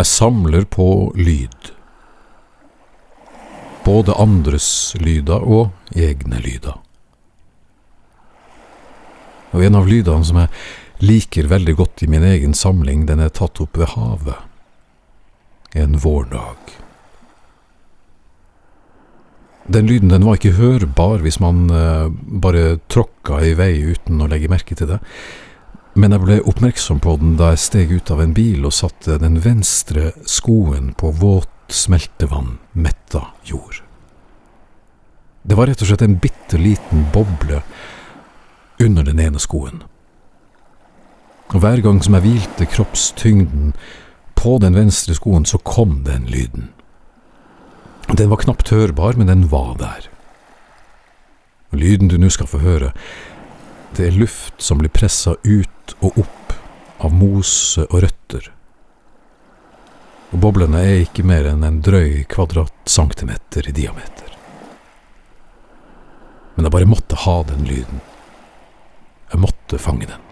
Jeg samler på lyd. Både andres lyder og egne lyder. Og en av lydene som jeg liker veldig godt i min egen samling, den er tatt opp ved havet. En vårdag. Den lyden den var ikke hørbar hvis man uh, bare tråkka i vei uten å legge merke til det, men jeg ble oppmerksom på den da jeg steg ut av en bil og satte den venstre skoen på våt smeltevann metta jord. Det var rett og slett en bitte liten boble under den ene skoen. Og hver gang som jeg hvilte kroppstyngden på den venstre skoen, så kom den lyden. Den var knapt hørbar, men den var der. Lyden du nå skal få høre, det er luft som blir pressa ut og opp av mose og røtter. Og boblene er ikke mer enn en drøy kvadratcentimeter i diameter. Men jeg bare måtte ha den lyden. Jeg måtte fange den.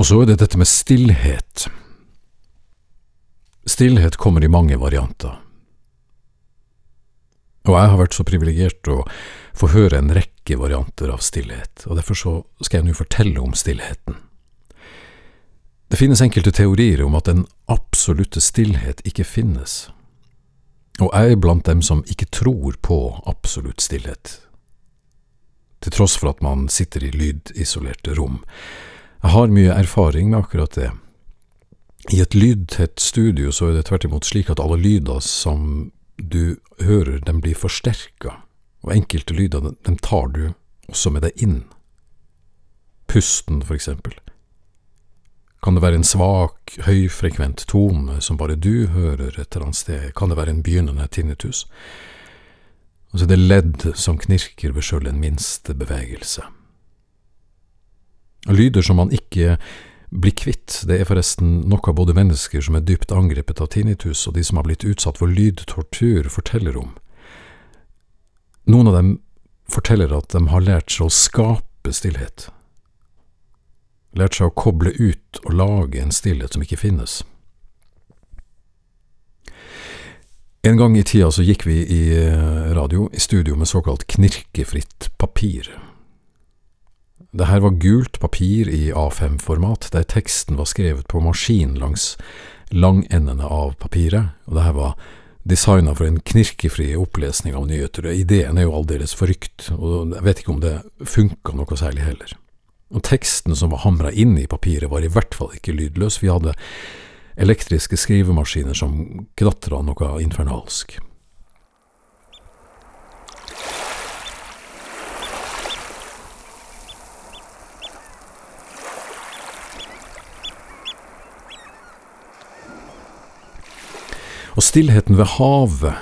Og så er det dette med stillhet. Stillhet kommer i mange varianter. Og jeg har vært så privilegert å få høre en rekke varianter av stillhet, og derfor så skal jeg nå fortelle om stillheten. Det finnes enkelte teorier om at den absolutte stillhet ikke finnes, og jeg er blant dem som ikke tror på absolutt stillhet, til tross for at man sitter i lydisolerte rom. Jeg har mye erfaring med akkurat det. I et lydtett studio så er det tvert imot slik at alle lyder som du hører, de blir forsterka, og enkelte lyder, dem tar du også med deg inn. Pusten, for eksempel. Kan det være en svak, høyfrekvent tone som bare du hører et eller annet sted? Kan det være en begynnende tinnitus? Og så er det ledd som knirker ved sjøl en minste bevegelse. Lyder som man ikke blir kvitt, det er forresten noe både mennesker som er dypt angrepet av tinnitus, og de som har blitt utsatt for lydtortur, forteller om. Noen av dem forteller at de har lært seg å skape stillhet. Lært seg å koble ut og lage en stillhet som ikke finnes. En gang i tida så gikk vi i eh, radio i studio med såkalt knirkefritt papir. Det her var gult papir i A5-format, der teksten var skrevet på maskin langs langendene av papiret, og det her var designa for en knirkefri opplesning av nyheter. Ideen er jo aldeles forrykt, og jeg vet ikke om det funka noe særlig heller. Og teksten som var hamra inn i papiret, var i hvert fall ikke lydløs. Vi hadde elektriske skrivemaskiner som knatra noe infernalsk. Stillheten ved havet,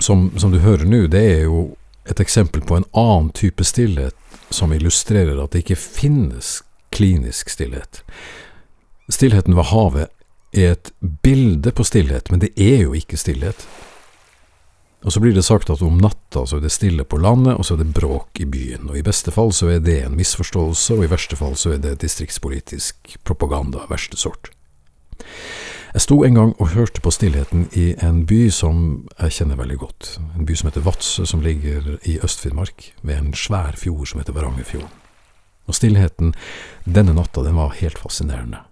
som, som du hører nå, det er jo et eksempel på en annen type stillhet som illustrerer at det ikke finnes klinisk stillhet. Stillheten ved havet er et bilde på stillhet, men det er jo ikke stillhet. Og så blir det sagt at om natta så er det stille på landet, og så er det bråk i byen. Og i beste fall så er det en misforståelse, og i verste fall så er det distriktspolitisk propaganda av verste sort. Jeg sto en gang og hørte på stillheten i en by som jeg kjenner veldig godt. En by som heter Vadsø, som ligger i Øst-Finnmark, ved en svær fjord som heter Varangerfjorden. Og stillheten denne natta, den var helt fascinerende.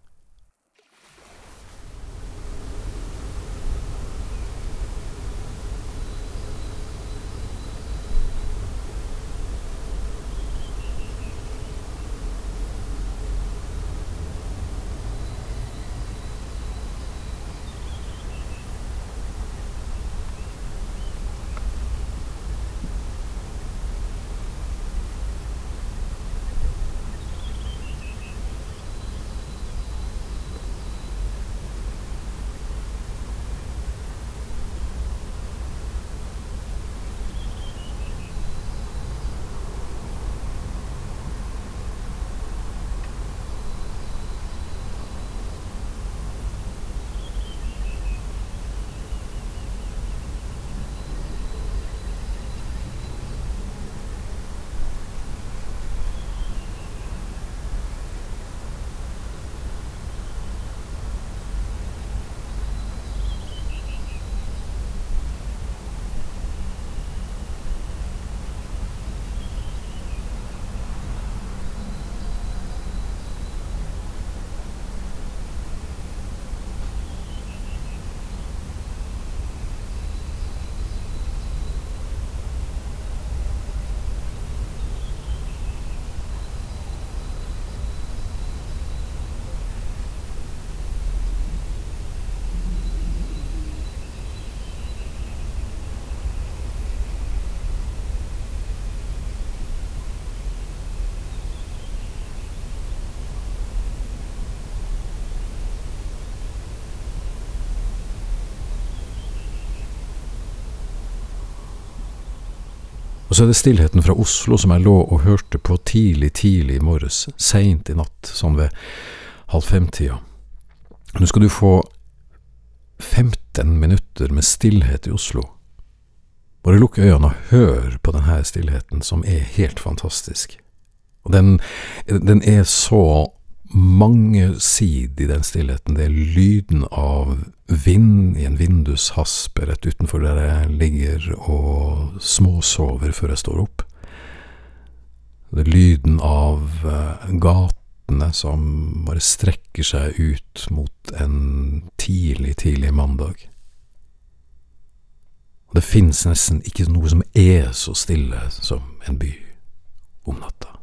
Og så er det stillheten fra Oslo som jeg lå og hørte på tidlig, tidlig i morges, seint i natt, sånn ved halv fem-tida. Nå skal du få 15 minutter med stillhet i Oslo. Bare lukk øynene og hør på denne stillheten, som er helt fantastisk. Og den, den er så mangesidig, den stillheten. Det er lyden av vind i en vindushaspe rett utenfor der jeg ligger og småsover før jeg står opp. Det er lyden av uh, gatene som bare strekker seg ut mot en tidlig, tidlig mandag. Det finnes nesten ikke noe som er så stille som en by om natta.